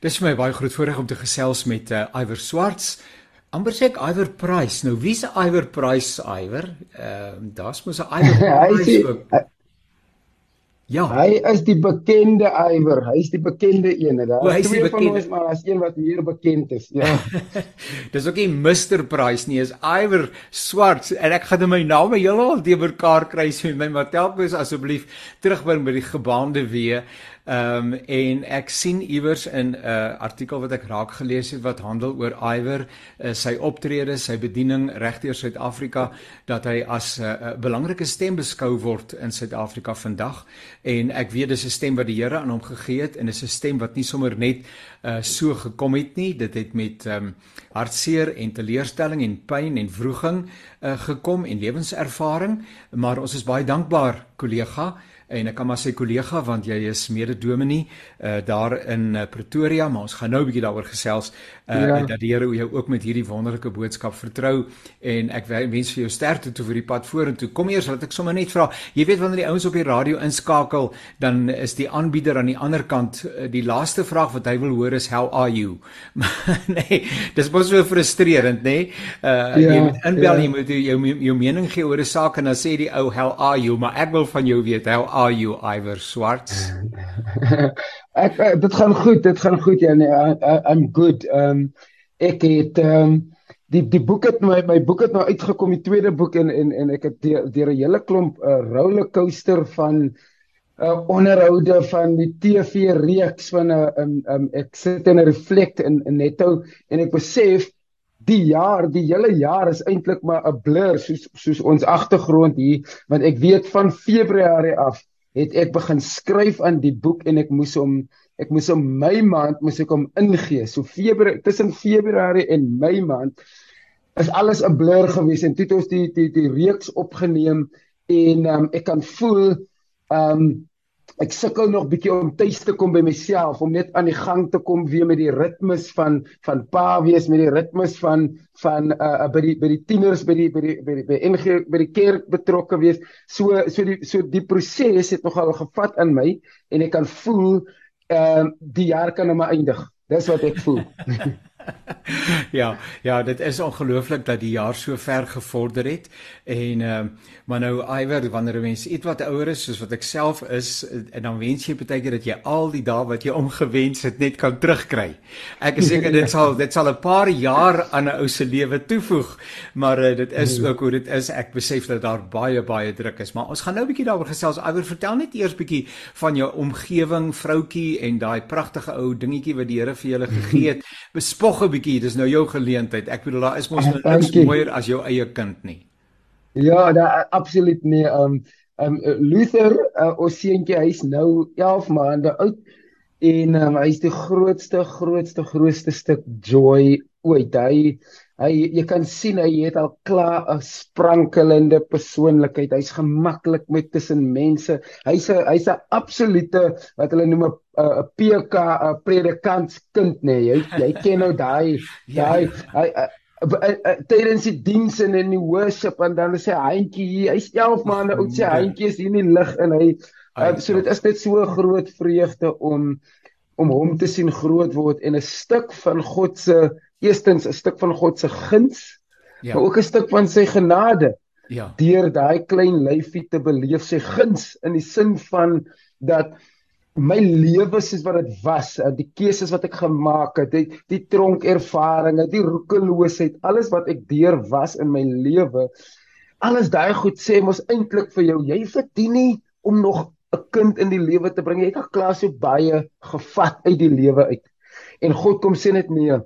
Dis vir my baie groot voorreg om te gesels met uh, Iwer Swarts. Amber sê ek Iwer Price. Nou wie's Iwer Price Iwer? Ehm uh, daar's mos 'n Iwer Price ook. Ja. Hy is die bekende Iwer. Hy's die bekende een. Daar is twee van ons, maar daar's een wat meer bekend is. Ja. Dis ook nie Mr Price nie, is Iwer Swart. En ek gaan my naam heeltemal te mekaar kry so met my Matelkos asseblief terugbring by die gebaande weë. Ehm um, en ek sien iewers in 'n uh, artikel wat ek raak gelees het wat handel oor Iwer, uh, sy optrede, sy bediening regdeur Suid-Afrika dat hy as 'n uh, uh, belangrike stem beskou word in Suid-Afrika vandag. En ek weet dis 'n stem wat die Here aan hom gegee het en dis 'n stem wat nie sommer net uh, so gekom het nie, dit het met ehm um, hartseer en teleurstelling en pyn en wroging uh, gekom en lewenservaring, maar ons is baie dankbaar kollega en ek kan maar sê kollega want jy is mede-dominee uh, daar in uh, Pretoria maar ons gaan nou 'n bietjie daaroor gesels uh, ja. dat die Here jou ook met hierdie wonderlike boodskap vertrou en ek wens vir jou sterkte toe vir die pad vorentoe. Kom eers laat ek sommer net vra. Jy weet wanneer die ouens op die radio inskakel, dan is die aanbieder aan die ander kant die laaste vraag wat hy wil hoor is how are you? nee, dis mos so frustrerend, nê? Nee? Uh ja, jy moet inbel, ja. jy moet jou jou mening gee oor 'n saak en dan sê die ou how are you? Maar ek wil van jou weet how are you Iver Swarts? ek, ek dit gaan goed, dit gaan goed ja nee, I'm good. Um, ek het um, die die boek het my my boek het nou uitgekom, die tweede boek en en en ek het deur 'n hele klomp uh, rollercoaster van uh onderhoude van die TV reeks van 'n uh, um, um, ek sit in 'n reflect in, in netto en ek besef die jaar, die hele jaar is eintlik maar 'n blur soos soos ons agtergrond hier, want ek weet van Februarie af het ek begin skryf aan die boek en ek moes hom ek moes hom my maand moes ek hom ingee. So Februarie tussen Februarie en Mei maand is alles 'n blur gewees en toe het ons die die die reeks opgeneem en um, ek kan voel ehm um, ek sukkel nog bietjie om tuis te kom by myself om net aan die gang te kom weer met die ritmes van van pa wees met die ritmes van van uh, by die by die tieners by die by die by die by NG by die kerk betrokke wees. So so die so die proses het nogal gevat in my en ek kan voel ehm uh, die jaar kan nou maar eindig. Dis wat ek voel ja, ja, dit is ongelooflik dat die jaar so ver gevorder het en ehm uh, maar nou iwer wanneer 'n mens ietwat ouer is soos wat ek self is en dan wens jy baie keer dat jy al die dae wat jy omgewens het net kan terugkry. Ek is seker dit sal dit sal 'n paar jaar aan 'n ou se lewe toevoeg, maar uh, dit is ook hoe dit is. Ek besef dat daar baie baie druk is, maar ons gaan nou 'n bietjie daaroor gesels. Iwer, vertel net eers bietjie van jou omgewing, vroutkie en daai pragtige ou dingetjie wat die Here vir julle gegee het. Bespog nog 'n bietjie, dis nou jou geleentheid. Ek bedoel daar is mos nou niks mooier as jou eie kind nie. Ja, da absoluut nie. Um um Luther, uh, ons seentjie, hy's nou 11 maande oud en um, hy's die grootste grootste grootste stuk joy ooit. Hy hy jy kan sien hy het al klaar 'n sprankelende persoonlikheid. Hy's gemaklik met tussen mense. Hy's 'n hy's 'n absolute wat hulle noem 'n 'n PK 'n predikantskind nê. Nee. Jy jy ken nou daai ja. daai hy tydens die diens en in die worship en dan sê hyentjie hier, hy's 11 maande oud sê hyentjie is hier in die lig en hy uh, so dit is net so groot vreugde om om hom te sien groot word en 'n stuk van God se eerstens 'n stuk van God se guns, ja. maar ook 'n stuk van sy genade. Ja. Deur daai klein lyfie te beleef sy guns in die sin van dat my lewe soos wat dit was, eh, die keuses wat ek gemaak het, die, die tronkervarings, die roekeloosheid, alles wat ek deur was in my lewe, alles daai goed sê mos eintlik vir jou, jy verdien nie om nog 'n kind in die lewe te bring. Jy het al klaar so baie gevat uit die lewe uit. En God kom sê net nee.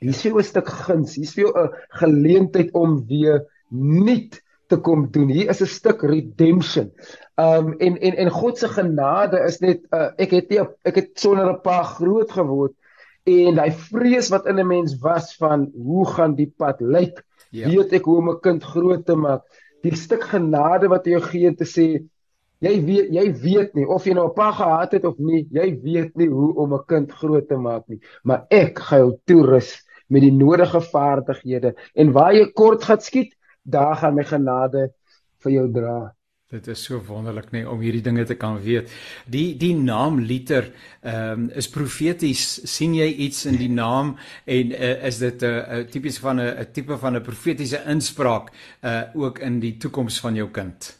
Hier is 'n stuk guns. Hier is vir jou 'n geleentheid om weer nuut te kom doen. Hier is 'n stuk redemption. Um en en en God se genade is net uh, ek het nie ek het sonder 'n pa groot geword en daai vrees wat in 'n mens was van hoe gaan die pad lyk? Ja. Weet ek hoe om 'n kind groot te maak? Die stuk genade wat hy jou gee te sê jy weet jy weet nie of jy nou 'n pa gehad het of nie, jy weet nie hoe om 'n kind groot te maak nie, maar ek gaan jou toerus met die nodige vaardighede en waar jy kort gaan skiet, daar gaan my genade vir jou dra. Dit is so wonderlik nê nee, om hierdie dinge te kan weet. Die die naam liter ehm um, is profeties. sien jy iets in die naam en uh, is dit 'n uh, uh, tipies van 'n 'n tipe van 'n profetiese inspraak uh ook in die toekoms van jou kind?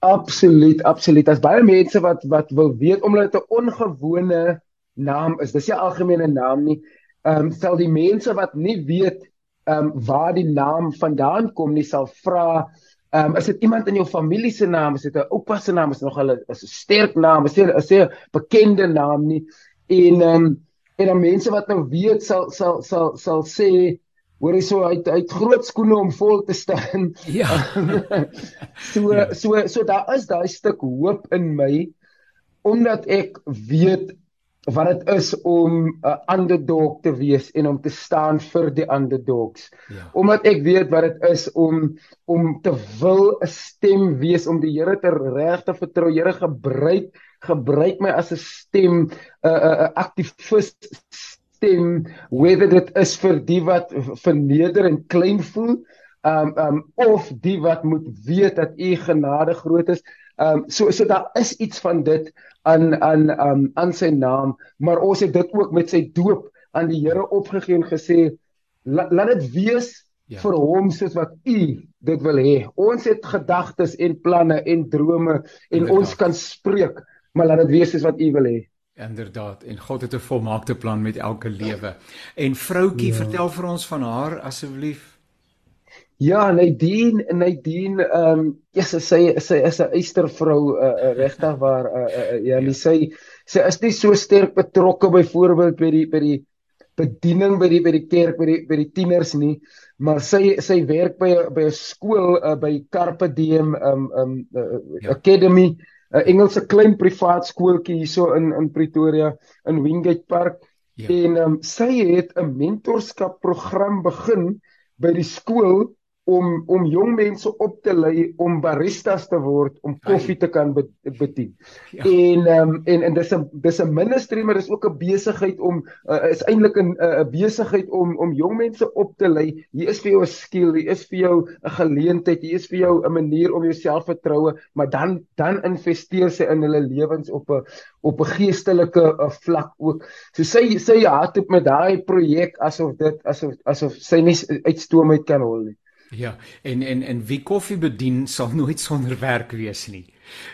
Absoluut, absoluut. As baie mense wat wat wil weet omdat dit 'n ongewone naam is. Dis nie 'n algemene naam nie. Ehm um, stel die mense wat nie weet ehm um, waar die naam vandaan kom nie sal vra Ehm um, is dit iemand in jou familie se naam, is dit 'n oupa se naam, is nog al 'n sterk naam, is dit 'n bekende naam nie. En ehm um, en dan mense wat nou weet sal sal sal sal sê hoor hy so uit uit groot skoene om vol te staan. Ja. so ja. so so daar is daai stuk hoop in my omdat ek weet wat dit is om 'n underdog te wees en om te staan vir die underdogs. Ja. Omdat ek weet wat dit is om om te wil 'n stem wees om die Here te regte vertrou. Here gebruik gebruik my as 'n stem 'n 'n 'n aktivis stem whether dit is vir die wat verneder en klein voel um um of die wat moet weet dat u genade groot is. Um so so daar is iets van dit aan aan um aan sy naam, maar ons het dit ook met sy doop aan die Here opgegee en gesê laat la dit wees ja. vir hom soos wat u dit wil hê. Ons het gedagtes en planne en drome en Inderdaad. ons kan spreek, maar laat dit wees soos wat u wil hê. Inderdaad, en God het 'n volmaakte plan met elke lewe. En vroutjie, ja. vertel vir ons van haar asseblief. Ja, Nadine, Nadine, ehm um, ja, sy sy sy is 'n eystervrou uh, uh, regtig waar uh, uh, ja, ja. sy sy is nie so sterk betrokke byvoorbeeld by die by die bediening by die by die kerk by die by die tieners nie, maar sy sy werk by by 'n skool uh, by Carpe Diem um um uh, ja. Academy, 'n uh, Engelse klein privaat skooltjie hierso in in Pretoria in Wingate Park. Ja. En um, sy het 'n mentorskap program begin by die skool om om jong mense op te lei om baristas te word om koffie te kan bedien. Ja. En um, en en dis 'n dis 'n ministry maar dis ook 'n besigheid om uh, is eintlik 'n 'n besigheid om om jong mense op te lei. Hier is vir jou 'n skill, hier is vir jou 'n geleentheid, hier is vir jou 'n manier om jou selfvertroue, maar dan dan investeer sy in hulle lewens op 'n op 'n geestelike uh, vlak ook. So sy sy hart op met daai projek asof dit asof asof sy nie uitstoom uit kan hol nie. Ja, en en en wie koffie bedien sal nooit sonder werk wees nie.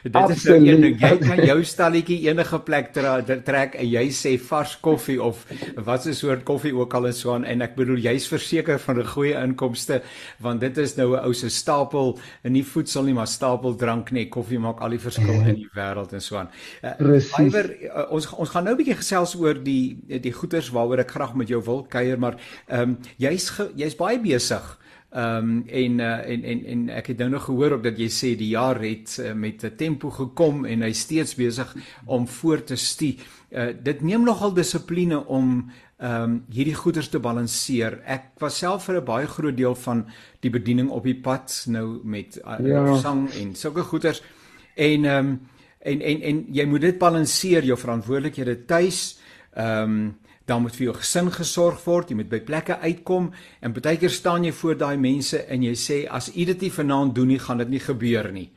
Dit Absoluut. is nou een ding. Jy kan jou stalletjie enige plek tra trek en jy sê vars koffie of wat 'n soort koffie ook al is so aan en ek bedoel jy's verseker van 'n goeie inkomste want dit is nou 'n ou se stapel en nie voedsel nie maar stapel drank nie. Koffie maak al die verskil in die wêreld en so aan. Uh, Iwer uh, ons ons gaan nou 'n bietjie gesels oor die die goeders waaroor ek graag met jou wil kuier maar ehm um, jy's jy's baie besig. Ehm um, en uh, en en en ek het nou nog gehoor op dat jy sê die jaar het uh, met 'n tempo gekom en hy steeds besig om voort te stie. Uh, dit neem nogal dissipline om ehm um, hierdie goeders te balanseer. Ek was self vir 'n baie groot deel van die bediening op die pad nou met uh, ja. sang en sulke goeders en ehm um, en en en jy moet dit balanseer jou verantwoordelikhede tuis. Ehm um, dan moet vir jou gesin gesorg word, jy moet by plekke uitkom en baie keer staan jy voor daai mense en jy sê as u dit nie vanaand doen nie, gaan dit nie gebeur nie.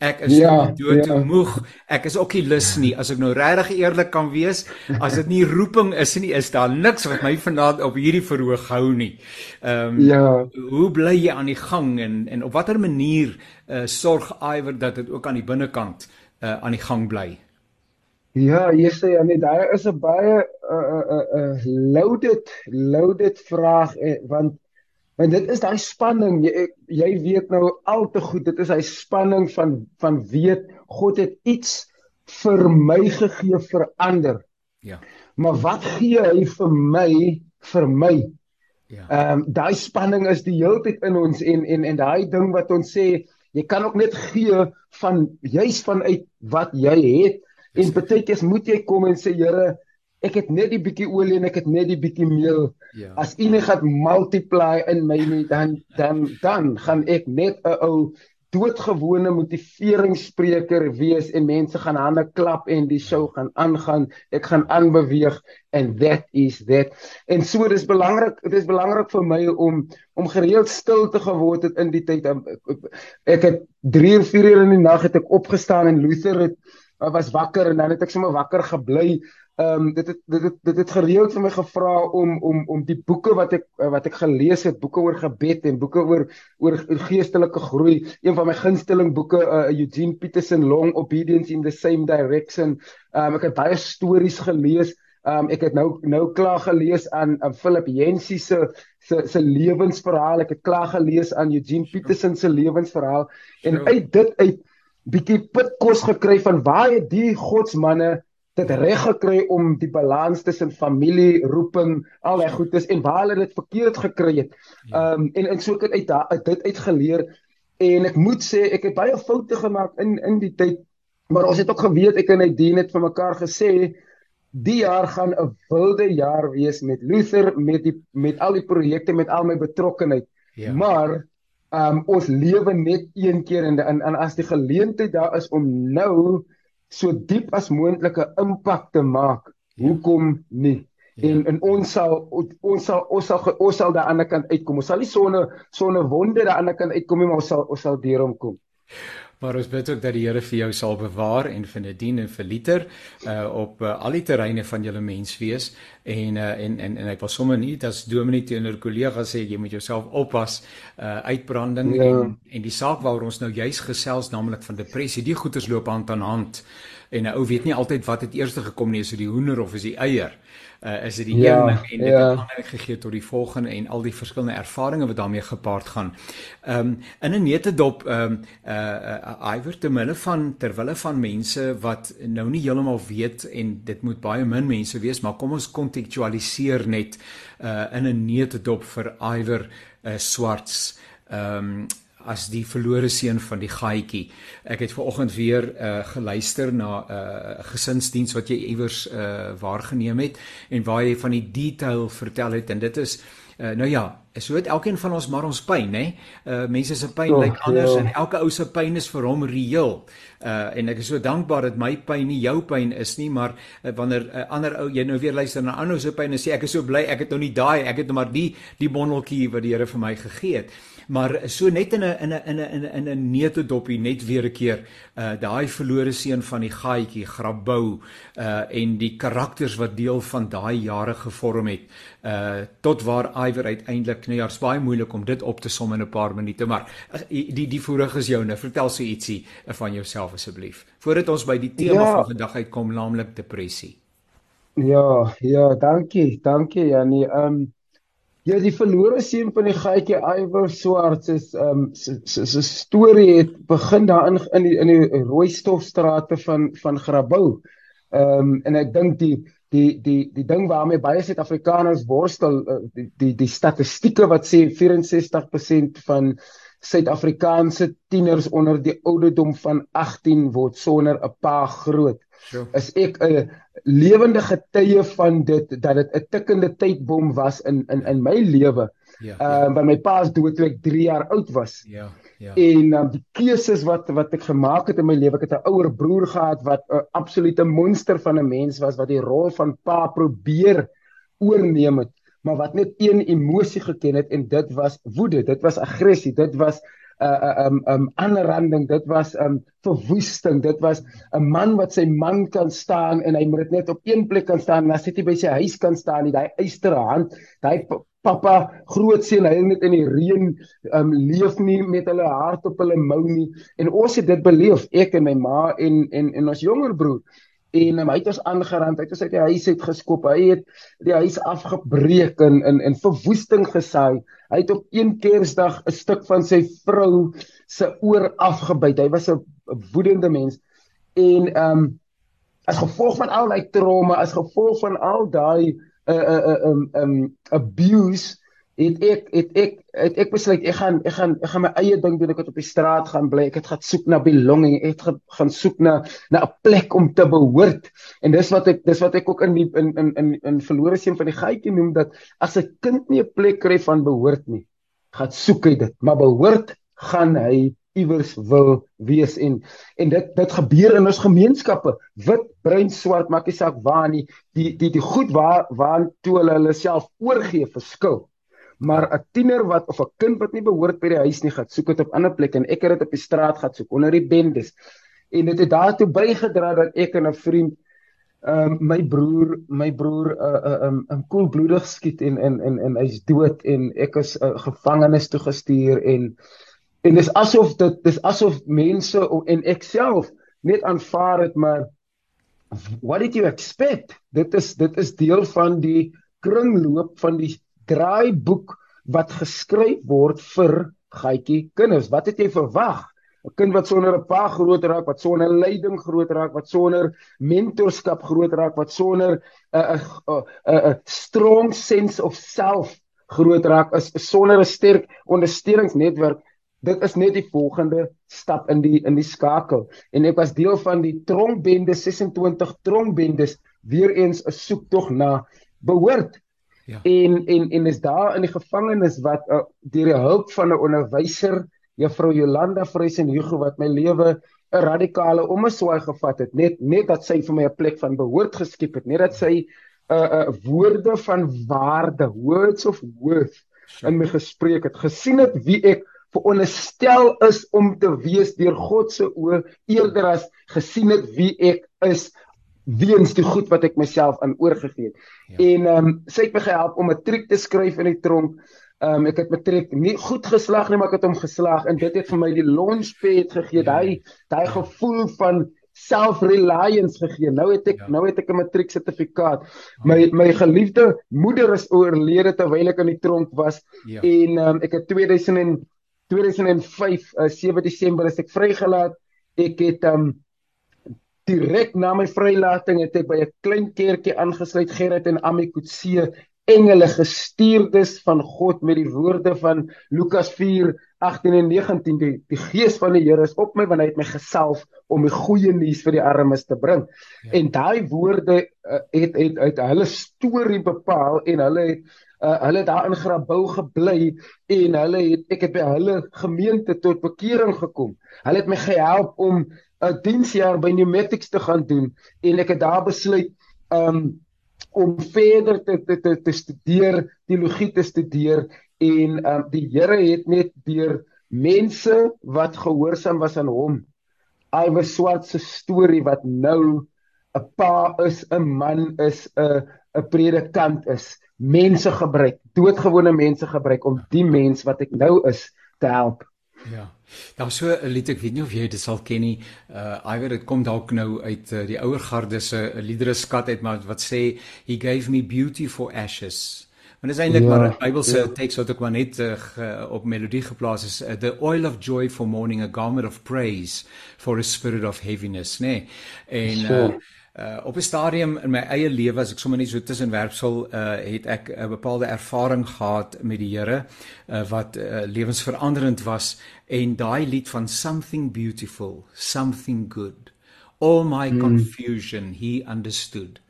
Ek is ja, dood te ja. moeg. Ek is ook nie lus nie. As ek nou regtig eerlik kan wees, as dit nie roeping is nie, is daar niks wat my vanaand op hierdie verhoog hou nie. Ehm um, ja. Hoe bly jy aan die gang en en op watter manier uh, sorg iwer dat dit ook aan die binnekant uh, aan die gang bly? Ja, ja, nee, daar is 'n baie 'n uh, 'n uh, uh, loaded loaded vraag eh, want want dit is daai spanning jy, jy weet nou al te goed dit is hy spanning van van weet God het iets vir my gegee vir ander. Ja. Maar wat gee hy vir my vir my? Ja. Ehm um, daai spanning is die hele tyd in ons en en en daai ding wat ons sê jy kan ook net gee van juis vanuit wat jy het En baie keer moet jy kom en sê Here, ek het net die bietjie olie en ek het net die bietjie meel. Ja. As U net gaan multiply in my nie, dan dan dan gaan ek net 'n ou doodgewone motiveringsspreker wees en mense gaan hande klap en die show gaan aangaan. Ek gaan aanbeweeg and that is that. En so dis belangrik, dit is belangrik vir my om om gereeld stil te geword het in die tyd. Ek het 3 of 4 uur in die nag het ek opgestaan en Luther het was wakker en dan het ek sommer wakker gebly Ehm um, dit het dit het dit het gereeld vir my gevra om om om die boeke wat ek wat ek gelees het, boeke oor gebed en boeke oor oor geestelike groei. Een van my gunsteling boeke, uh, Eugene Peterson Long Obedience in the Same Direction. Ehm um, ek het baie stories gelees. Ehm um, ek het nou nou klaar gelees aan aan Philip Yancey se se se lewensverhaal. Ek het klaar gelees aan Eugene Peterson se lewensverhaal en uit dit uit bietjie pitkos gekry van waar het die godsmanne dit reg gekry om die balans tussen familie, roeping, al daai goedes en waar hulle dit verkeerd gekry het. Ja. Ehm um, en en so ek het uit, uit dit uitgeleer en ek moet sê ek het baie foute gemaak in in die tyd, maar ons het ook geweet ek en hy dien het vir mekaar gesê die jaar gaan 'n wilde jaar wees met Luther met die met al die projekte met al my betrokkeheid. Ja. Maar um, ons lewe net een keer en, en en as die geleentheid daar is om nou so diep as moontlike impak te maak. Ja. Hoekom nie? Ja. En en ons sal ons sal ons sal ons sal daar aan die ander kant uitkom. Ons sal nie sonne sonne wonde daar aan die ander kant uitkom nie, maar ons sal ons sal deur hom kom. Maar ons bid ook dat die Here vir jou sal bewaar en vir Nadine en vir Liter uh op uh, al die terreine van julle menswees en uh en en en ek wil sommer nie as dominee teenoor kollegas sê jy moet jouself oppas uh uitbranding ja. en en die saak waaroor ons nou juis gesels naamlik van depressie die goeters loop hand aan hand en 'n ou weet nie altyd wat het eers gekom nie is dit die hoender of is die eier uh, is dit die ja, een en dit ja. het aanleiding gegee tot die volgende en al die verskillende ervarings wat daarmee gepaard gaan. Ehm um, in 'n netedop ehm um, uh uh iwer te minne van terwille van mense wat nou nie heeltemal weet en dit moet baie min mense wees, maar kom ons kontekstualiseer net uh in 'n netedop vir iwer uh, swarts. Ehm um, as die verlore seun van die gaaitjie. Ek het ver oggend weer uh geluister na 'n uh, gesinsdiens wat jy iewers uh waargeneem het en waar jy van die detail vertel het en dit is uh nou ja, so het elkeen van ons maar ons pyn, hè. Uh mense se pyn lyk like anders ja. en elke ou se pyn is vir hom reëel. Uh en ek is so dankbaar dat my pyn nie jou pyn is nie, maar uh, wanneer 'n uh, ander ou jy nou weer luister na ander se pyn en sê ek is so bly ek het nou nie daai, ek het nou maar die die bondeltjie wat die Here vir my gegee het maar so net in 'n in 'n in 'n in 'n netedoppie net weer 'n keer uh daai verlore seun van die gaaitjie Grabou uh en die karakters wat deel van daai jare gevorm het uh tot waar Iwer uiteindelik nou ja's baie moeilik om dit op te som in 'n paar minute maar uh, die die voorig is joune. Vertel so ietsie van jouself asseblief voordat ons by die tema ja. van vandag uitkom naamlik depressie. Ja ja dankie dankie Janie um Ja, die verlore seun van die gaatjie Iwer Swarts is ehm um, se storie het begin daar in in die in die Rooistofstrate van van Grabouw. Ehm um, en ek dink die die die die ding waarmee baie Suid-Afrikaners worstel uh, die die die statistieke wat sê 64% van Suid-Afrikaanse tieners onder die ouderdom van 18 word sonder 'n pa groot. Sure. Is ek 'n lewende getuie van dit dat dit 'n tikkende tydbom was in in in my lewe. Ja. Ehm ja, uh, by my pa se dood toe ek 3 jaar oud was. Ja. Ja. En um, die keuses wat wat ek gemaak het in my lewe, ek het 'n ouer broer gehad wat 'n absolute monster van 'n mens was wat die rol van pa probeer oorneem het, maar wat net een emosie geken het en dit was woede, dit was aggressie, dit was uh um um aanranding dit was um verwoesting dit was 'n man wat sy man kan staan en hy moet dit net op een plek kan staan en as hy by sy huis kan staan daai eysterre hand daai pappa groot seun hy net in die reën um leef nie met hulle hart op hulle mou nie en ons het dit beleef ek en my ma en en en ons jonger broer en um, hy het ons aangerand, hy het ons uit die huis uit geskop. Hy het die huis afgebreek en in in verwoesting gesaai. Hy het op een Kersdag 'n stuk van sy vrou se oor afgebyt. Hy was 'n woedende mens. En um, as gevolg van al daai trauma, as gevolg van al daai uh uh um um abuse het ek het ek het ek besluit ek gaan ek gaan ek gaan my eie ding doen ek het op die straat gaan bly ek het gaan soek na belonging ek het gaan soek na na 'n plek om te behoort. En dis wat ek dis wat ek ook in die, in in in in verlore seun van die geitjie noem dat as 'n kind nie 'n plek kry van behoort nie gaan soek hy dit. Maar behoort gaan hy iewers wil wees en en dit dit gebeur in ons gemeenskappe. Wit bruin swart maak nie saak waar nie. Die die die goed waar waar toe hulle hulle self oorgee verskil. Maar 'n tiener wat of 'n kind wat nie behoort by die huis nie gaan soek op ander plekke en ek het dit op die straat gaan soek onder die bendes. En dit het daartoe bygedra dat ek en 'n vriend ehm um, my broer my broer 'n uh, 'n uh, 'n um, koelbloedig skiet en en en en hy's dood en ek is uh, gevangenis toe gestuur en en dis asof dit dis asof mense en ek self net aanvaar het maar what did you expect? Dit is dit is deel van die kringloop van die draaiboek wat geskryf word vir gatjie kinders. Wat het jy verwag? 'n kind wat sonder 'n pa groot raak wat sonder leiding groot raak wat sonder mentorskap groot raak wat sonder 'n 'n 'n strong sense of self groot raak is sonder 'n sterk ondersteuningsnetwerk dit is net die volgende stap in die in die skakel. En ek was deel van die tronkbende 26 tronkbendes weer eens 'n soektog na behoort. Ja. en en en is daar in die gevangenis wat uh, deur die hulp van 'n onderwyser juffrou Jolanda Vreisen Hugo wat my lewe 'n radikale omswaai gevat het. Net net dat sy vir my 'n plek van behoort geskep het. Net dat sy 'n uh, uh, woorde van waarde words of worth in my gespreek het. Gesien het wie ek veronderstel is om te wees deur God se oë eerder as gesien het wie ek is weens die goed wat ek myself aan oorgegee het. Ja. En ehm um, sy het my gehelp om 'n matriek te skryf in die tronk. Ehm um, ek het matriek nie goed geslaag nie, maar ek het hom geslaag en dit het vir my die launchpad gegee, ja. daai daai ja. gevoel van self-reliance gegee. Nou het ek ja. nou het ek 'n matriek sertifikaat. My my geliefde moeder is oorlede terwyl ek in die tronk was ja. en ehm um, ek het 2000 2005 uh, 7 Desember is ek vrygelaat. Ek het um direk na my vrylating het ek by 'n klein kerkie aangesluit Gerrit en Ami Kutse engele gestuurdes van God met die woorde van Lukas 4 18 en 19 die, die gees van die Here is op my want hy het my gesalf om die goeie nuus vir die armes te bring. Ja. En daai woorde uh, het het uit hulle storie bepaal en hulle het uh, hulle daar in Grabouw gebly en hulle het ek het by hulle gemeente tot bekering gekom. Hulle het my gehelp om 'n diensjaar by Pneumatics te gaan doen en ek het daar besluit um om verder te te te, te studeer, teologie te studeer en um die Here het net deur mense wat gehoorsaam was aan hom. Iwer Swart se storie wat nou 'n pa is, 'n man is, 'n 'n predikant is mense gebruik, doodgewone mense gebruik om die mens wat ek nou is te help. Ja. Daar so 'n lied ek weet nie of jy dit sal ken nie. Uh I weet dit kom dalk nou uit uh, die ouer garde se liedere skat uit maar wat sê he gave me beauty for ashes. Maar dis eintlik ja, maar 'n Bybelse ja. teks wat ek maar net uh, ge, op melodie geplaas is uh, the oil of joy for mourning a garment of praise for a spirit of heaviness, nê. Nee? En uh, Uh op 'n stadium in my eie lewe as ek sommer net so tussenwerpsel uh het ek 'n bepaalde ervaring gehad met die Here uh wat uh, lewensveranderend was en daai lied van something beautiful, something good. All my hmm. confusion he understood.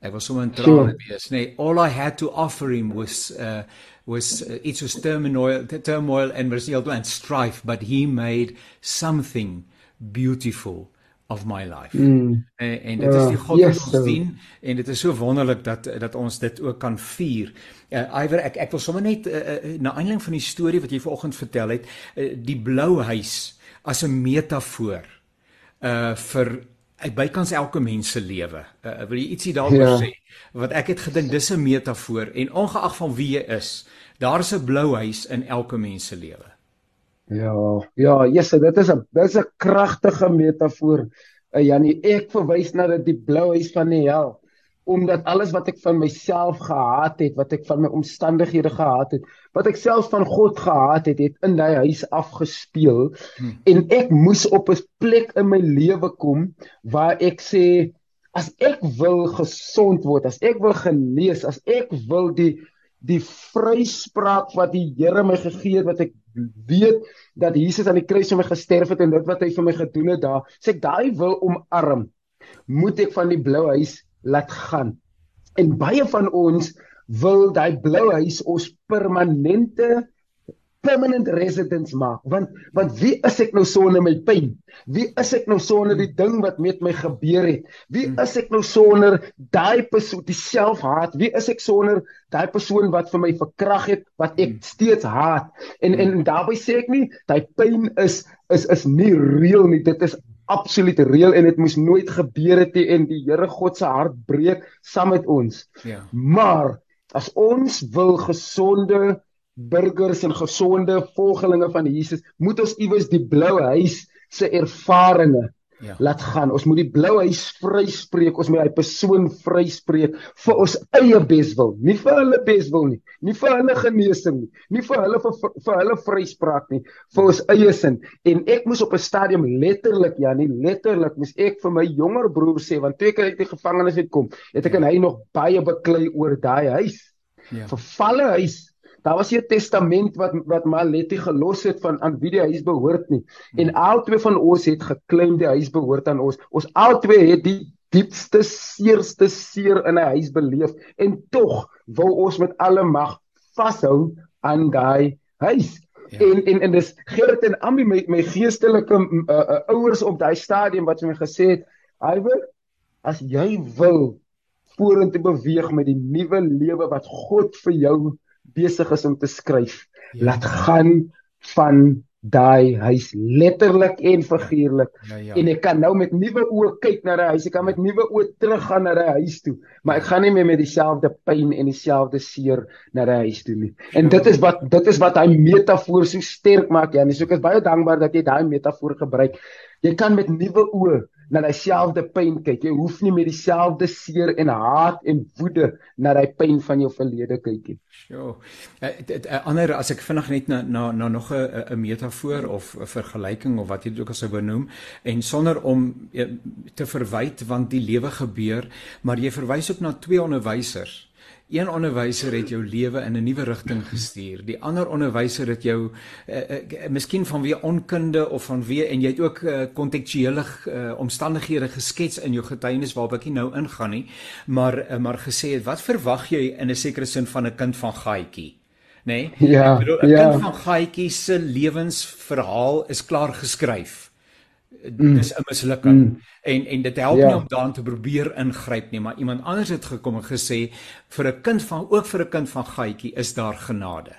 Ek was sommer in trane wees, nê. Nee, all I had to offer him was uh was uh, it was turmoil, turmoil and was and strife, but he made something beautiful of my life. Mm. En, en dit ja, is die God yes, wat ons dien en dit is so wonderlik dat dat ons dit ook kan vier. Uh, Iwer ek ek wil sommer net uh, uh, na aanleiding van die storie wat jy vanoggend vertel het, uh, die blou huis as 'n metafoor uh vir bykans elke mens se lewe. Uh, wil jy ietsie daaroor ja. sê? Wat ek het gedink dis 'n metafoor en ongeag van wie jy is, daar is 'n blou huis in elke mens se lewe. Ja, ja, Jesus, dit is 'n dis 'n kragtige metafoor. Uh, Janie, ek verwys na dit die blou huis van die hel omdat alles wat ek van myself gehaat het, wat ek van my omstandighede gehaat het, wat ek self van God gehaat het, het in daai huis afgespeel hmm. en ek moes op 'n plek in my lewe kom waar ek sê as ek wil gesond word, as ek wil genees, as ek wil die die vryspraak wat die Here my gegee het wat ek weet dat Jesus aan die kruis vir my gesterf het en dit wat hy vir my gedoen het daar sê ek daai wil omarm moet ek van die blou huis laat gaan. En baie van ons wil daai blou huis ons permanente permanent residence maak. Want want wie is ek nou sonder my pyn? Wie is ek nou sonder die ding wat met my gebeur het? Wie hmm. is ek nou sonder daai persoon, die selfhaat? Wie is ek sonder daai persoon wat vir my verkrag het, wat ek hmm. steeds haat? En en hmm. daarbey sê ek nie daai pyn is is is nie reëel nie. Dit is absoluut reëel en dit moes nooit gebeur het nie en die Here God se hart breek saam met ons. Ja. Maar as ons wil gesonde burgers en gesonde volgelinge van Jesus, moet ons iewers die blou huis se ervarings ja. laat gaan. Ons moet die blou huis vryspreek. Ons moet hy persoon vryspreek vir ons eie beswil, nie vir hulle beswil nie, nie vir hulle genesing nie, nie vir hulle vir, vir, vir hulle vryspraak nie, vir ons eie sin. En ek moes op 'n stadium letterlik, ja, nie letterlik, moes ek vir my jonger broer sê want toe ek uit die gevangenis uitkom, het ek en hy nog baie beklei oor daai huis. Ja. Vervalle huis Daar was 'n testament wat wat Maletti gelos het van aan wie die huis behoort nie. En hmm. albei van ons het geklaim die huis behoort aan ons. Ons albei het die diepste seerste seer in 'n huis beleef en tog wou ons met alle mag vashou aan daai huis. Ja. En en en dis Gerrit en Ambi my my geestelike uh, uh, ouers op daai stadium wat vir my gesê het, "Iwer, as jy wil vorentoe beweeg met die nuwe lewe wat God vir jou besig is om te skryf, ja. laat gaan van daai huis letterlik en figuurlik. Ja, ja. En ek kan nou met nuwe oë kyk na daai huis. Ek kan met nuwe oë teruggaan na daai huis toe, maar ek gaan nie meer met dieselfde pyn en dieselfde seer na daai huis toe nie. En dit is wat dit is wat hy metafoor so sterk maak, Janie. So ek is baie dankbaar dat jy daai metafoor gebruik. Jy kan met nuwe oë na dieselfde pyn kyk. Jy hoef nie met dieselfde seer en haat en woede na daai pyn van jou verlede kyk nie. Sjoe. uh, uh, Ander as ek vinnig net na na, na nog 'n 'n metafoor of 'n vergelyking of wat jy dit ook al sou benoem en sonder om uh, te verwyd want die lewe gebeur, maar jy verwys ook na twee onderwysers Een onderwyser het jou lewe in 'n nuwe rigting gestuur. Die ander onderwyser het jou uh, uh, miskien vanweë onkunde of vanweë en jy het ook kontekstuele uh, uh, omstandighede geskets in jou getuienis waarop ek nie nou ingaan nie, maar uh, maar gesê het wat verwag jy in 'n sekere sin van 'n kind van Gaaitjie? Nê? Nee? Ja. 'n ja. kind van Gaaitjie se lewensverhaal is klaar geskryf mm. dis 'n mislukking mm. en en dit help ja. nie om daarin te probeer ingryp nie maar iemand anders het gekom en gesê vir 'n kind van ook vir 'n kind van gaatjie is daar genade.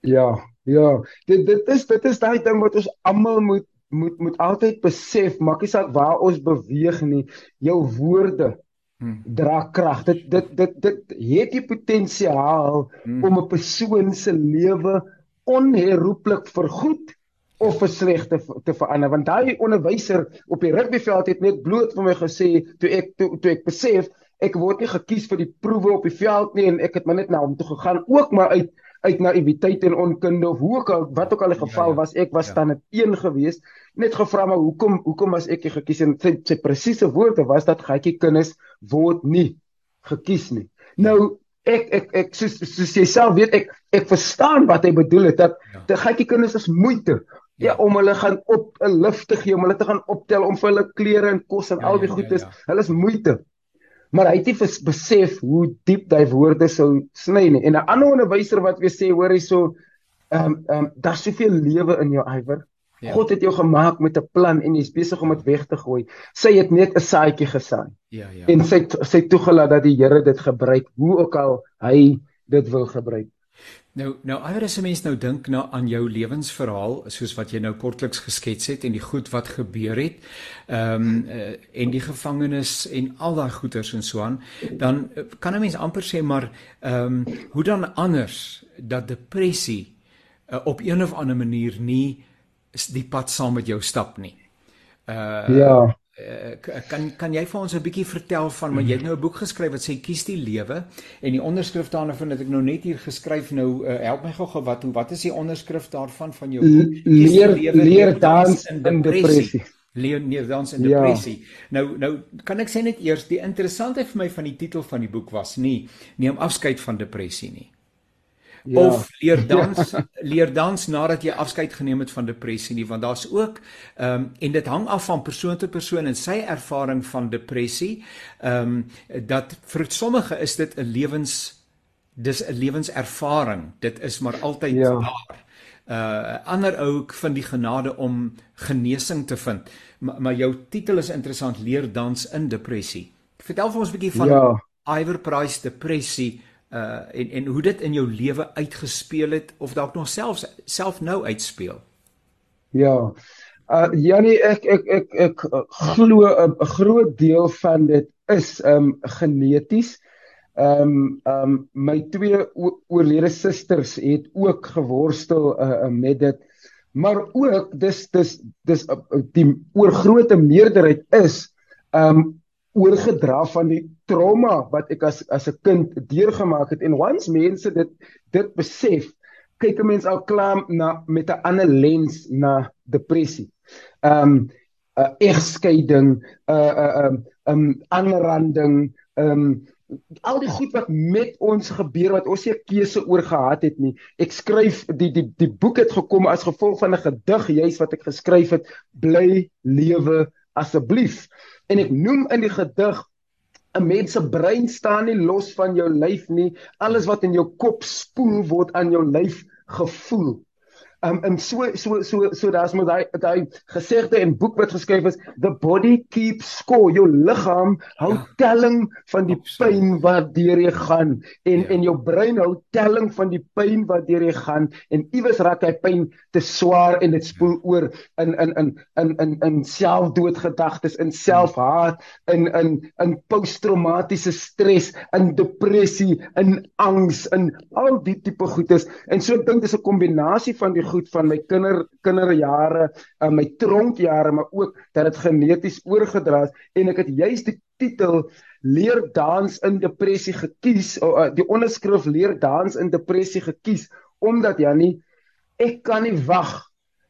Ja, ja. Dit dit is dit is daai ding wat ons almal moet moet moet altyd besef, maak nie saak waar ons beweeg nie, jou woorde hmm. dra krag. Dit dit dit dit het die potensiaal hmm. om 'n persoon se lewe onherroepelik vergoed of vir sleg te te verander want daai onderwyser op die rugbyveld het net bloot vir my gesê toe ek toe, toe ek besef ek word nie gekies vir die proewe op die veld nie en ek het maar net na hom toe gegaan ook maar uit uit naïwiteit en onkunde of hoe ook al wat ook al die geval ja, ja. was ek was ja. dan net een gewees net gevra maar hoekom hoekom was ek gekies en sy, sy presiese woorde was dat gatjie kinders word nie gekies nie nou ek ek ek soos soos jy self weet ek ek verstaan wat hy bedoel het dat ja. die gatjie kinders is moeite Ja, om hulle gaan op 'n lift te gee, om hulle te gaan optel om vir hulle klere en kos en ja, al die ja, goedes. Ja, ja. Hulle is moeite. Maar hy het nie besef hoe diep daai woorde sou sny nie. En 'n ander onderwyser wat weer sê, hoor hierso, ehm um, ehm um, daar's soveel lewe in jou ywer. Ja. God het jou gemaak met 'n plan en jy's besig om dit weg te gooi. Sy het net 'n saadjie gesaai. Ja, ja. En sy sy toegelaat dat die Here dit gebruik, hoe ook al hy dit wil gebruik. Nou nou as 'n mens nou dink na aan jou lewensverhaal soos wat jy nou kortliks geskets het en die goed wat gebeur het. Ehm um, uh, en die gevangenis en al daai goeters en so aan, dan uh, kan 'n mens amper sê maar ehm um, hoe dan anders dat depressie uh, op een of ander manier nie die pad saam met jou stap nie. Uh Ja. Eh, kan kan jy vir ons 'n bietjie vertel van maar jy het nou 'n boek geskryf wat sê kies die lewe en die onderskrif daarvan het ek nou net hier geskryf nou uh, help my gou-gou wat wat is die onderskrif daarvan van jou boek? Leer lewe, leer dans in depressie. leer leer dans in ja. depressie. Ja. nou nou kan ek sê net eers die interessantheid vir my van die titel van die boek was nie neem afskeid van depressie nie ja. of leer dans ja. leer dans nadat jy afskeid geneem het van depressie nie want daar's ook ehm um, en dit hang af van persoon tot persoon en sy ervaring van depressie ehm um, dat vir sommige is dit 'n lewens dis 'n lewenservaring dit is maar altyd ja. daar Uh ander ook van die genade om genesing te vind. Maar, maar jou titel is interessant, leer dans in depressie. Vertel vir ons 'n bietjie van ja. Iver Price depressie uh en en hoe dit in jou lewe uitgespeel het of dalk nog selfs self nou uitspeel. Ja. Uh Janie ek ek ek ek, ek glo 'n groot deel van dit is um geneties. Um um my twee oorlede susters het ook geworstel uh, met dit. Maar ook dis dis dis uh, die oorgrootste meerderheid is um oorgedra van die trauma wat ek as as 'n kind deurgemaak het en once mense dit dit besef kyk 'n mens al klaar na met 'n ander lens na depressie. Um 'n uh, egskeiding, 'n uh, 'n uh, um, um aanranding, um al die goed wat met ons gebeur wat ons nie keuse oor gehad het nie. Ek skryf die die die boek het gekom as gevolg van 'n gedig juis wat ek geskryf het, bly lewe asseblief. En ek noem in die gedig 'n mens se brein staan nie los van jou lyf nie. Alles wat in jou kop spoel word aan jou lyf gevoel. Um en so so so so daar's moet daai daai gesegde en boek wat geskryf is the body keeps score jou liggaam hou ja. telling van die Absoluut. pyn wat deur jy gaan en ja. en jou brein hou telling van die pyn wat deur jy gaan en iewers raak hy pyn te swaar en dit spoel oor in in in in in in selfdoodgedagtes in selfhaat in in in posttraumatiese stres in depressie in angs in al die tipe goedes en so ek dink dis 'n kombinasie van die goed van my kinder kinderjare, uh, my tronkjare, maar ook dat dit geneties oorgedra is en ek het juis die titel leer dans in depressie gekies, uh, die onderskrif leer dans in depressie gekies omdat Jannie ek kan nie wag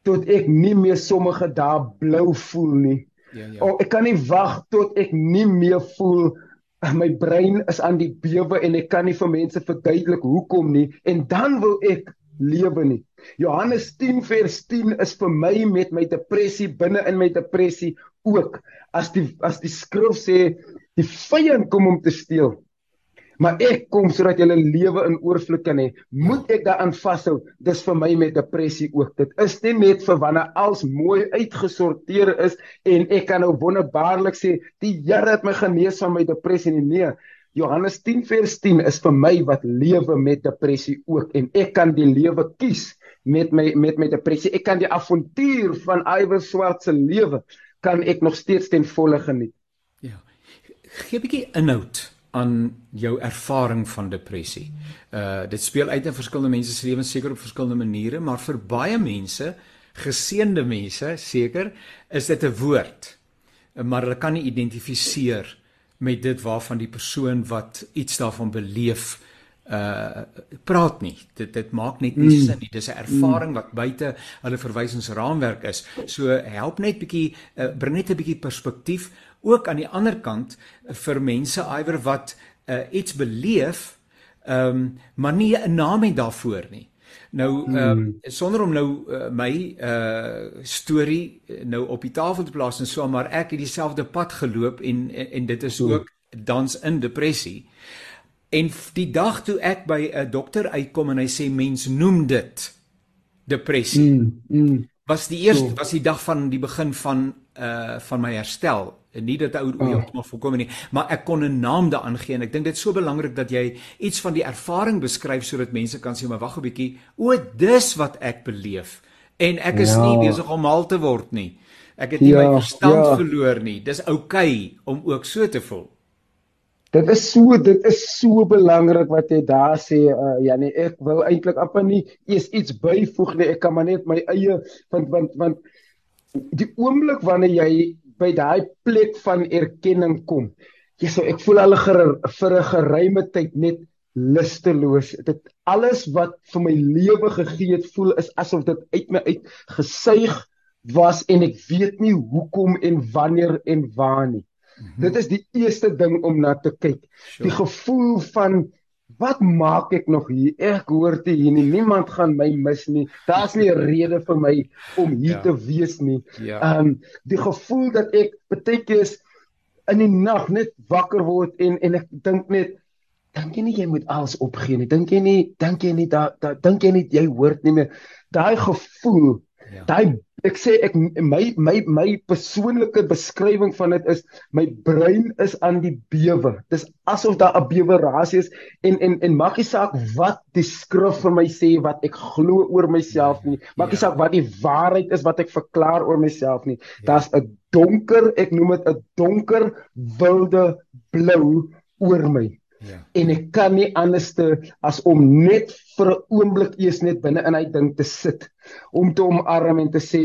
tot ek nie meer sommige dae blou voel nie. Ja ja. Oh, ek kan nie wag tot ek nie meer voel my brein is aan die bewe en ek kan nie vir mense verduidelik hoekom nie en dan wil ek lewe nie. Johannes 10 vers 10 is vir my met my depressie binne in my depressie ook as die as die skrif sê die vyand kom om te steel. Maar ek kom sodat jy 'n lewe in oorvloed kan hê. Moet ek daaraan vashou? Dis vir my met depressie ook. Dit is nie net vir wanneer alles mooi uitgesorteer is en ek kan nou wonderbaarlik sê die Here het my genees van my depressie nie. Nee, Johannes 10 vers 10 is vir my wat lewe met depressie ook en ek kan die lewe kies met my met my depressie. Ek kan die avontuur van Iwer Swart se lewe kan ek nog steeds ten volle geniet. Ja. Gee 'n bietjie inhoud aan jou ervaring van depressie. Uh dit speel uit in verskillende mense se lewens seker op verskillende maniere, maar vir baie mense, geseënde mense seker, is dit 'n woord. Maar hulle kan nie identifiseer met dit waarvan die persoon wat iets daarvan beleef uh praat nie. Dit dit maak net nie mm. sin nie. Dis 'n ervaring wat buite hulle verwysingsraamwerk is. So help net bietjie uh, bring net 'n bietjie perspektief ook aan die ander kant uh, vir mense iwer wat uh, iets beleef ehm um, maar nie 'n naam het daarvoor nie. Nou ehm um, sonder om nou uh, my uh storie nou op die tafel te plaas en so maar ek het dieselfde pad geloop en en, en dit is ook dans in depressie. En die dag toe ek by 'n dokter uitkom en hy sê mens noem dit depressie. Mm, mm. Was die eerste was die dag van die begin van uh van my herstel. En nie dat ou oh. nog voorkom nie maar ek kon 'n naam daaraan gee en ek dink dit is so belangrik dat jy iets van die ervaring beskryf sodat mense kan sê maar wag 'n bietjie o dis wat ek beleef. En ek is ja. nie besig om mal te word nie. Ek het nie ja, my verstand ja. verloor nie. Dis oukei okay om ook so te voel. Dit is so dit is so belangrik wat jy daar sê uh, Janie. Ek wil eintlik amper nie eers iets byvoeg nie. Ek kan maar net my eie want want want die oomblik wanneer jy by daai plek van erkenning kom. Jy sê ek voel al ger, vir 'n geruime tyd net lusteloos. Dit alles wat vir my lewe gegee het, voel is asof dit uit my uit gesuig was en ek weet nie hoekom en wanneer en waar nie. Mm -hmm. Dit is die eerste ding om na te kyk. Sure. Die gevoel van wat maak ek nog hier? Ek hoor te hier nie. Niemand gaan my mis nie. Daar's nie 'n rede vir my om hier ja. te wees nie. Ja. Ehm ja. um, die gevoel dat ek baie keer in die nag net wakker word en en ek dink net dink jy nie jy moet alles opgee nie. Dink jy nie dink jy nie dat da, dink jy nie jy hoort nie meer daai gevoel. Ja. Daai ek sê ek my my my persoonlike beskrywing van dit is my brein is aan die bewe. Dis asof daar 'n bewerasie is en en en maak nie saak wat die skrif vir my sê wat ek glo oor myself nie. Maak nie ja. saak wat die waarheid is wat ek verklaar oor myself nie. Ja. Daar's 'n donker, ek noem dit 'n donker wilde blou oor my. Ja. En ek kan nie anderste as om net vir 'n oomblik eers net binne in hy ding te sit om te omarm en te sê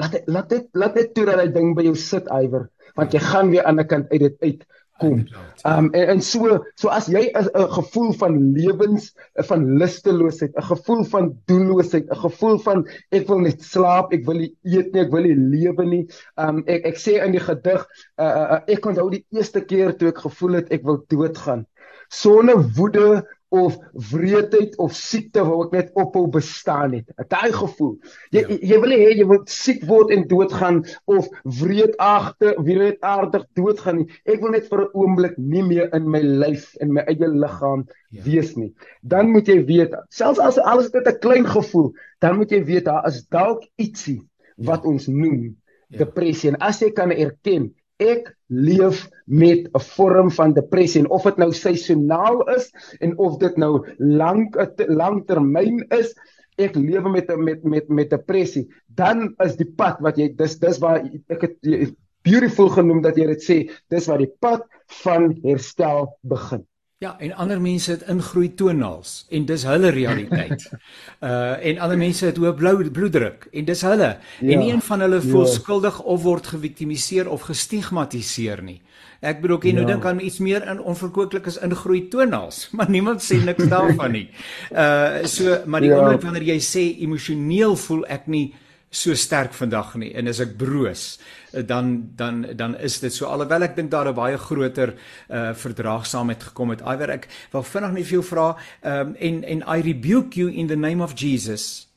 laat dit laat dit laat dit toe dat hy ding by jou sit iwer want jy gaan weer aan die kant uit dit uit kom. Um en, en so so as jy 'n gevoel van lewens van lusteloosheid, 'n gevoel van doelloosheid, 'n gevoel van ek wil net slaap, ek wil nie eet nie, ek wil nie lewe nie. Um ek ek sê in die gedig, uh, uh, ek onthou die eerste keer toe ek gevoel het ek wil doodgaan. Sonder woede of wreedheid of siekte wou ek net ophou bestaan het. Daai gevoel. Jy ja. jy wil hê jy wil siek word en doodgaan of wreedagtig, wreedaardig doodgaan nie. Ek wil net vir 'n oomblik nie meer in my lyf en my eie liggaam ja. wees nie. Dan moet jy weet, selfs as alles net 'n klein gevoel, dan moet jy weet daar is dalk ietsie wat ja. ons noem ja. depressie en as jy kan erken ek leef met 'n vorm van depressie en of dit nou seisoonaal is en of dit nou lank langtermyn is ek lewe met met met met depressie. Dan is die pad wat jy dis dis waar ek het beautiful genoem dat jy dit sê dis waar die pad van herstel begin Ja, en ander mense het ingroei toenaals en dis hulle realiteit. uh en ander mense het hoë blou bloeddruk en dis hulle. Ja, en nie een van hulle voel ja. skuldig of word geviktimiseer of gestigmatiseer nie. Ek bedoel ek ja. nou dink aan iets meer in onverkooklik is ingroei toenaals, maar niemand sê niks daarvan nie. Uh so maar die ja. oomblik wanneer jy sê emosioneel voel ek nie so sterk vandag nie en as ek broos eh, dan dan dan is dit so alhoewel ek dink daar 'n baie groter uh verdraagsaamheid gekom het. Iwer ek wil vinnig net vir jou vra um en en I rebuke you in the name of Jesus.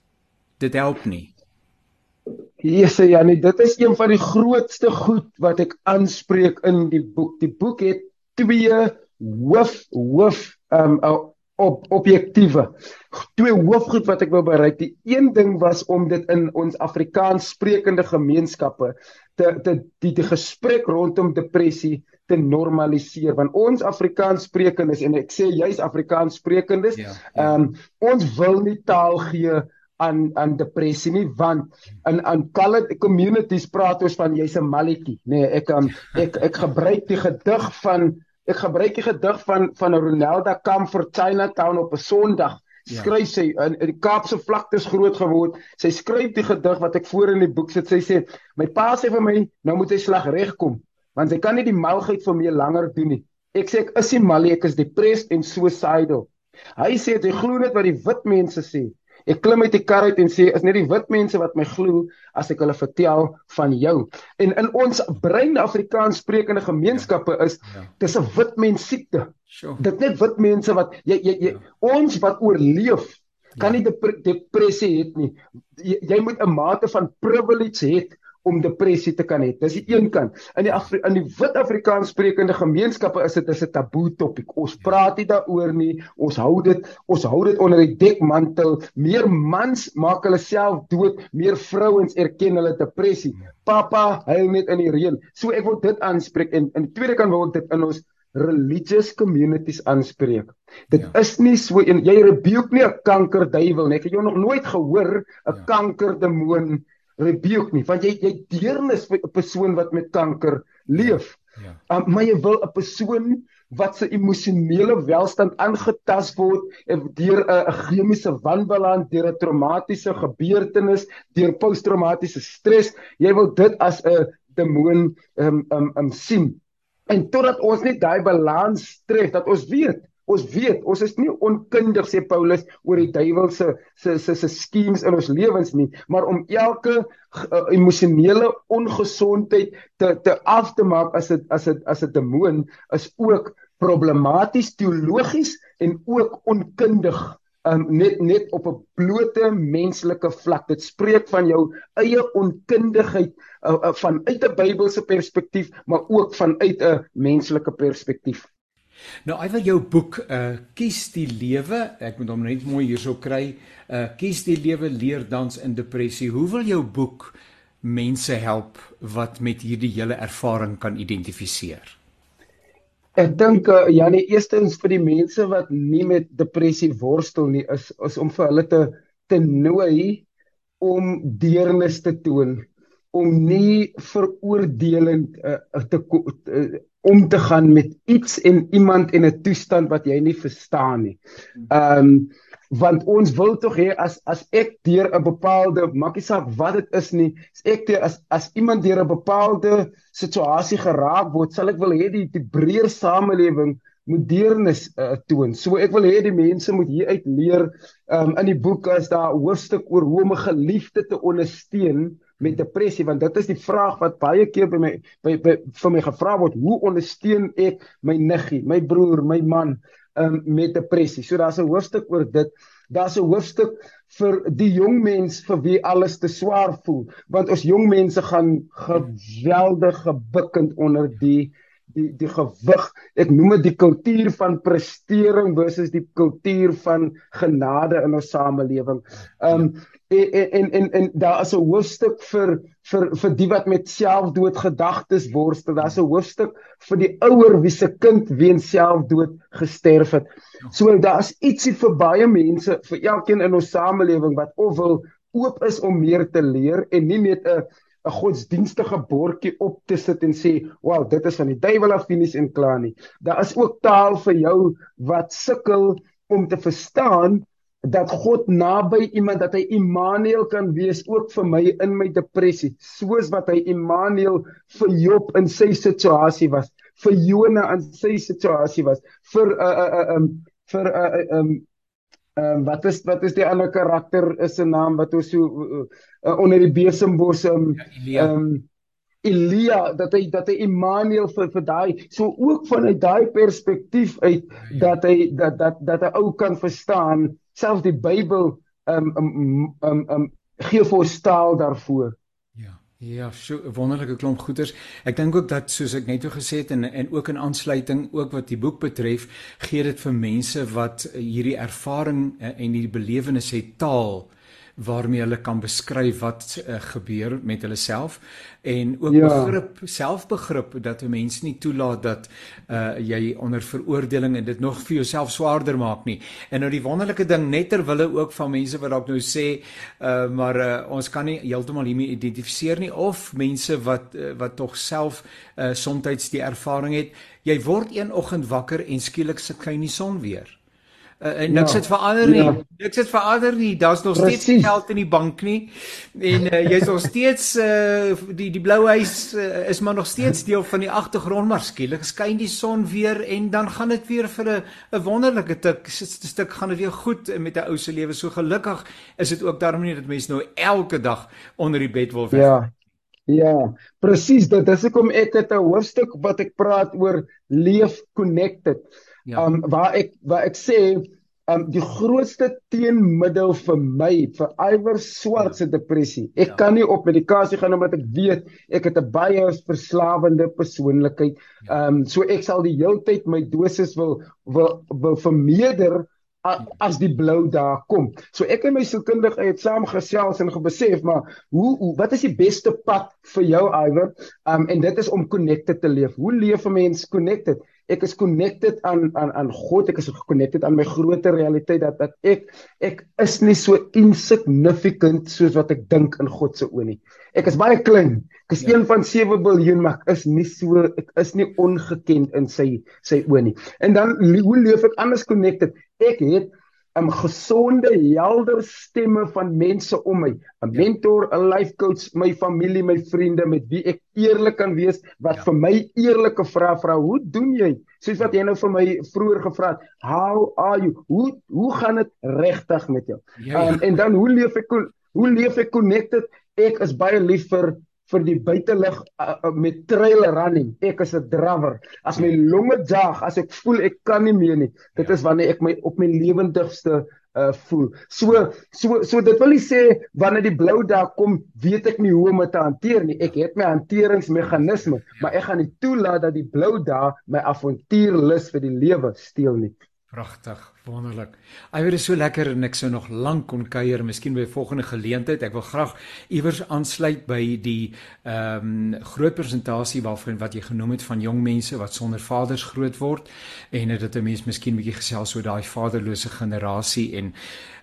Dit help nie. Jesus ja nee dit is een van die grootste goed wat ek aanspreek in die boek. Die boek het twee hoof hoof um op objektiewe. Twee hoofgoed wat ek wou bereik. Die een ding was om dit in ons Afrikaans sprekende gemeenskappe te te die, die gesprek rondom depressie te normaliseer want ons Afrikaans sprekendes en ek sê juis Afrikaans sprekendes, ja, ja. Um, ons wil nie taal gee aan aan depressie nie want in aan colored communities praat ons van jy's 'n malletjie nê nee, ek um, ek ek gebruik die gedig van Ek gebruik die gedig van van Ronelda Kamp vir Chinatown op 'n Sondag. Ja. Skryf sy in, in die Kaapse vlaktes groot geword. Sy skryf die gedig wat ek voor in die boek sit. Sy sê: "My pa sê vir my, nou moet hy slag regkom, want hy kan nie die malgheid vir my langer doen nie." Ek sê ek is nie mal nie, ek is depressed en suicidal. Hy sê hy glo net wat die wit mense sê. Ek klim uit die kar uit en sê is net die wit mense wat my glo as ek hulle vertel van jou. En in ons brein Afrikaans sprekende gemeenskappe is ja. dis 'n wit mens siekte. Sure. Dit net wit mense wat jy jy, jy ja. ons wat oorleef kan ja. nie depressie het nie. Jy, jy moet 'n mate van privilege hê om depressie te kan hê. Dis die een kant. In die Afri in die wit Afrikaans sprekende gemeenskappe is dit 'n taboe topik. Ons praat nie daaroor nie. Ons hou dit ons hou dit onder die dekmantel. Meer mans maak hulle self dood, meer vrouens erken hulle depressie. Pappa huil net in die reën. So ek wil dit aanspreek en in die tweede kant wil ek dit in ons religious communities aanspreek. Dit ja. is nie so en jy rebuke nie 'n kankerduiwel nie. Ek het jou nog nooit gehoor 'n ja. kankerdemoon rebuke nie want jy jy deernis vir 'n persoon wat met kanker leef. Ja. Um, maar jy wil 'n persoon wat se emosionele welstand aangetast word eh, deur 'n chemiese wanbalans, deur 'n traumatiese gebeurtenis, deur posttraumatiese stres. Jy wil dit as 'n demoon um um um sien. En totdat ons net daai balans tref dat ons weet Ons weet, ons is nie onkundig sê Paulus oor die duiwel se se se se skemas in ons lewens nie, maar om elke uh, emosionele ongesondheid te te af te maak as dit as dit as 'n demoon is ook problematies teologies en ook onkundig um, net net op 'n blote menslike vlak. Dit spreek van jou eie onkundigheid uh, uh, vanuit 'n Bybelse perspektief, maar ook vanuit 'n menslike perspektief. Nou, hy wil jou boek uh kies die lewe. Ek moet hom net mooi hierso kry. Uh kies die lewe leer dans in depressie. Hoe wil jou boek mense help wat met hierdie hele ervaring kan identifiseer? Ek dink uh, Janie eerstens vir die mense wat nie met depressie worstel nie is is om vir hulle te te nooi om deernis te toon om nie veroordelend uh, te uh, om te gaan met iets en iemand en 'n toestand wat jy nie verstaan nie. Ehm um, want ons wil tog hê as as ek deur 'n bepaalde maakie saak wat dit is nie as ek deur as as iemand deur 'n bepaalde situasie geraak word sal ek wil hê die die breër samelewing moet deernis uh, toon so ek wil hê die mense moet hier uit leer um, in die boek is daar hoofstuk oor hoe om 'n geliefde te ondersteun met depressie want dit is die vraag wat baie keer by my by, by vir my gevra word hoe ondersteun ek my niggie my broer my man um, met depressie. So daar's 'n hoofstuk oor dit. Daar's 'n hoofstuk vir die jong mens vir wie alles te swaar voel, want ons jong mense gaan geweldig gebukkend onder die die die gewig. Ek noem dit die kultuur van prestering versus die kultuur van genade in ons samelewing. Um en en en, en daar is 'n hoofstuk vir vir vir die wat met selfdood gedagtes worstel. Daar's 'n hoofstuk vir die ouer wie se kind weens selfdood gesterf het. So daar's ietsie vir baie mense, vir elkeen in ons samelewing wat of wil oop is om meer te leer en nie net 'n 'n godsdienstige bordjie op te sit en sê, "Wow, dit is van die duiwel af finies en klaar nie." Daar is ook taal vir jou wat sukkel om te verstaan dat God naby iemand dat hy Immanuel kan wees ook vir my in my depressie soos wat hy Immanuel vir Job in sy situasie was vir Jona in sy situasie was vir 'n uh, 'n uh, um, vir 'n uh, uh, um, um, wat is wat is die ander karakter is 'n naam wat ons so uh, uh, onder die besembos um, ja. Um, Elia dat hy dat hy Immanuel vir vir daai so ook vanuit daai perspektief uit ja. dat hy dat dat dat 'n ou kan verstaan selfs die Bybel um um um, um gee vir ons taal daarvoor. Ja. So 'n wonderlike klomp goeders. Ek dink ook dat soos ek net o gesê het en en ook in aansluiting ook wat die boek betref, gee dit vir mense wat hierdie ervaring eh, en hierdie belewenis het taal waarmee hulle kan beskryf wat uh, gebeur met hulle self en ook ja. begrip selfbegrip dat 'n mens nie toelaat dat uh, jy onder veroordeling en dit nog vir jouself swaarder maak nie. En nou die wonderlike ding net terwille ook van mense wat dalk nou sê uh, maar uh, ons kan nie heeltemal hiermee identifiseer nie of mense wat uh, wat tog self uh, soms die ervaring het jy word een oggend wakker en skielik sit jy in die son weer. Uh, en niks ja, het verander nie. Ja. Niks het verander nie. Daar's nog Precies. steeds geld in die bank nie. En uh, jy's nog steeds uh, die die blou huis uh, is maar nog steeds deel van die agtergrond, maar skielik skyn die son weer en dan gaan dit weer vir 'n 'n wonderlike tik stuk gaan dit weer goed met 'n ou se lewe. So gelukkig is dit ook daarom nie dat mense nou elke dag onder die bed wil wees. Ja. Ja, presies. Dit is hoekom ek het 'n hoofstuk wat ek praat oor leef connected. Ja. Um waar ek waar ek sê um die grootste teenmiddel vir my vir iwer swart se ja. depressie. Ek ja. kan nie op medikasie gaan omdat ek weet ek het 'n baie verslawende persoonlikheid. Ja. Um so ek sal die hele tyd my dosis wil wil wil vermeerder as die blou daar kom. So ek en my sielkundige het saam gesels en gebesef maar hoe, hoe wat is die beste pad vir jou Iwer? Um en dit is om connected te leef. Hoe leef 'n mens connected? Ek is connected aan aan aan God, ek is connected aan my groter realiteit dat dat ek ek is nie so insignificant soos wat ek dink in God se oë nie. Ek is baie klein. Ek is ja. een van 7 miljard, maar ek is nie so ek is nie ongekend in sy sy oë nie. En dan hoe leef ek anders connected? Ek het 'n gesonde, helder stemme van mense om my, 'n ja. mentor, 'n life coach, my familie, my vriende met wie ek eerlik kan wees wat ja. vir my eerlike vrae vra, hoe doen jy? Soos wat jy nou vir my vroeër gevra het, how are you? Hoe hoe gaan dit regtig met jou? Ja, ja. Um, en dan hoe leef ek hoe leef ek connected? Ek is baie lief vir vir die buitelug uh, uh, met trail running. Ek is 'n drawer. As my longe jaag, as ek voel ek kan nie meer nie, dit is wanneer ek my op my lewendigste uh voel. So so so dit wil nie sê wanneer die blou dag kom, weet ek nie hoe om dit te hanteer nie. Ek het my hanteringsmeganisme, maar ek gaan nie toelaat dat die blou dag my avontuurlus vir die lewe steel nie. Pragtig, wonderlik. Iwer is so lekker en ek sou nog lank kon kuier, miskien by volgende geleentheid. Ek wil graag iewers aansluit by die ehm um, groot presentasie waarvan wat jy genoem het van jong mense wat sonder vaders groot word en dit 'n mens miskien bietjie gesels oor daai vaderlose generasie en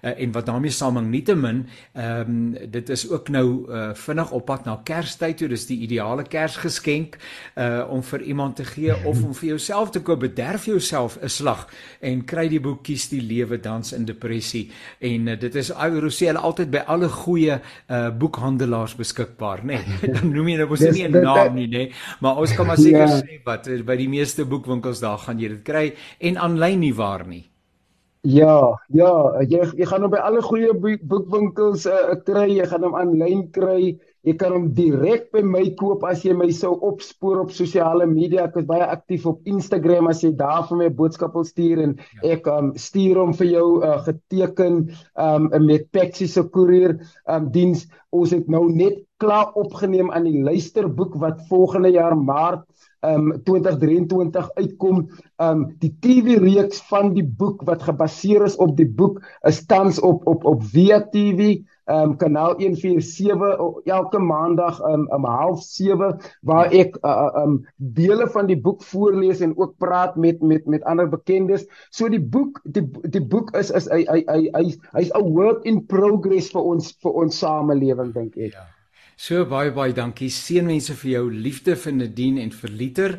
uh, en wat daarmee saamhang nietemin ehm um, dit is ook nou uh, vinnig op pad na Kerstyd toe dis die ideale Kersgeskenk uh, om vir iemand te gee of om vir jouself te koop bederf jouself 'n slag en kry die boek kies die lewe dans in depressie en uh, dit is sê hulle altyd by alle goeie uh, boekhandelaars beskikbaar nê nee. dan noem jy nou mos nie 'n naam nie nê nee. maar ons kan maar seker ja. sê wat by die meeste boekwinkels daar gaan jy dit kry en aanlyn nie waar nie Ja, ja, jy jy gaan hom by alle goeie boekwinkels uh, kry, jy gaan hom aanlyn kry. Jy kan hom direk by my koop as jy my sou opspoor op sosiale media. Ek is baie aktief op Instagram as jy daar vir my 'n boodskap wil stuur en ja. ek um, stuur hom vir jou uh, geteken um, met Pexi se koerier um, diens. Ons het nou net klaar opgeneem aan die luisterboek wat volgende jaar Maart um 2023 uitkom. Um die TV reeks van die boek wat gebaseer is op die boek is tans op op op Via TV um kanaal 147 elke maandag um om 07:30 waar ek uh, um dele van die boek voorlees en ook praat met met met ander bekendes. So die boek die die boek is is hy hy hy hy's 'n work in progress vir ons vir ons samelewing dink ek. Ja. So baie baie dankie. Seënwense vir jou liefde vir Nadine en vir Liter.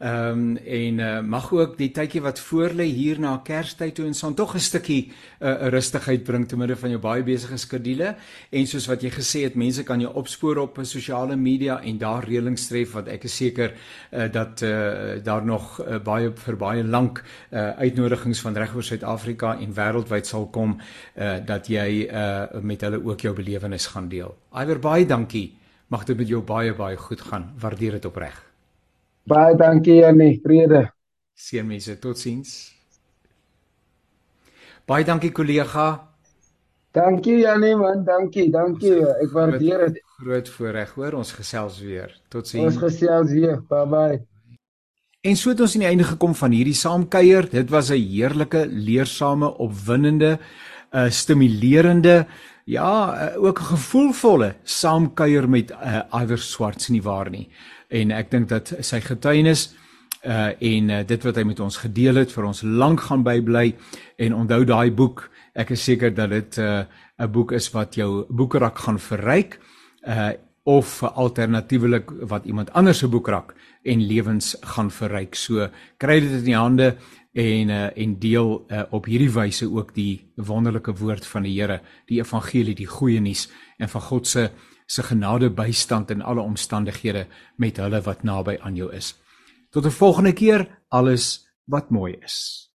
Ehm um, en uh, mag ook die tydjie wat voor lê hier na Kerstyd toe en son tog 'n stukkie uh, rustigheid bring te midde van jou baie besige skedules en soos wat jy gesê het mense kan jou opspoor op sosiale media en daar reëlings tref wat ek is seker uh, dat uh, daar nog uh, baie vir baie lank uh, uitnodigings van regoor Suid-Afrika en wêreldwyd sal kom uh, dat jy uh, met hulle ook jou belewenis gaan deel. Iwer baie dankie. Mag dit met jou baie baie goed gaan. Waardeer dit opreg. Baie dankie Annie, vrede. Seënmense, totsiens. Baie dankie kollega. Dankie Annie man, dankie, dankie. Ek waardeer dit. Groot voorreg hoor, ons gesels weer. Totsiens. Ons gesels weer. Bye bye. En so het ons aan die einde gekom van hierdie saamkuier. Dit was 'n heerlike, leersame, opwindende, uh stimulerende, ja, uh, ook 'n gevoelvolle saamkuier met uh, Iwer Swarts nie waar nie en ek dink dat sy getuienis uh en uh, dit wat hy met ons gedeel het vir ons lank gaan bybly. En onthou daai boek ek is seker dat dit uh, 'n boek is wat jou boekrak gaan verryk uh of alternatiefelik wat iemand anders se boekrak en lewens gaan verryk. So kry dit in die hande en uh, en deel uh, op hierdie wyse ook die wonderlike woord van die Here die evangelie die goeie nuus en van God se se genade bystand in alle omstandighede met hulle wat naby aan jou is. Tot 'n volgende keer, alles wat mooi is.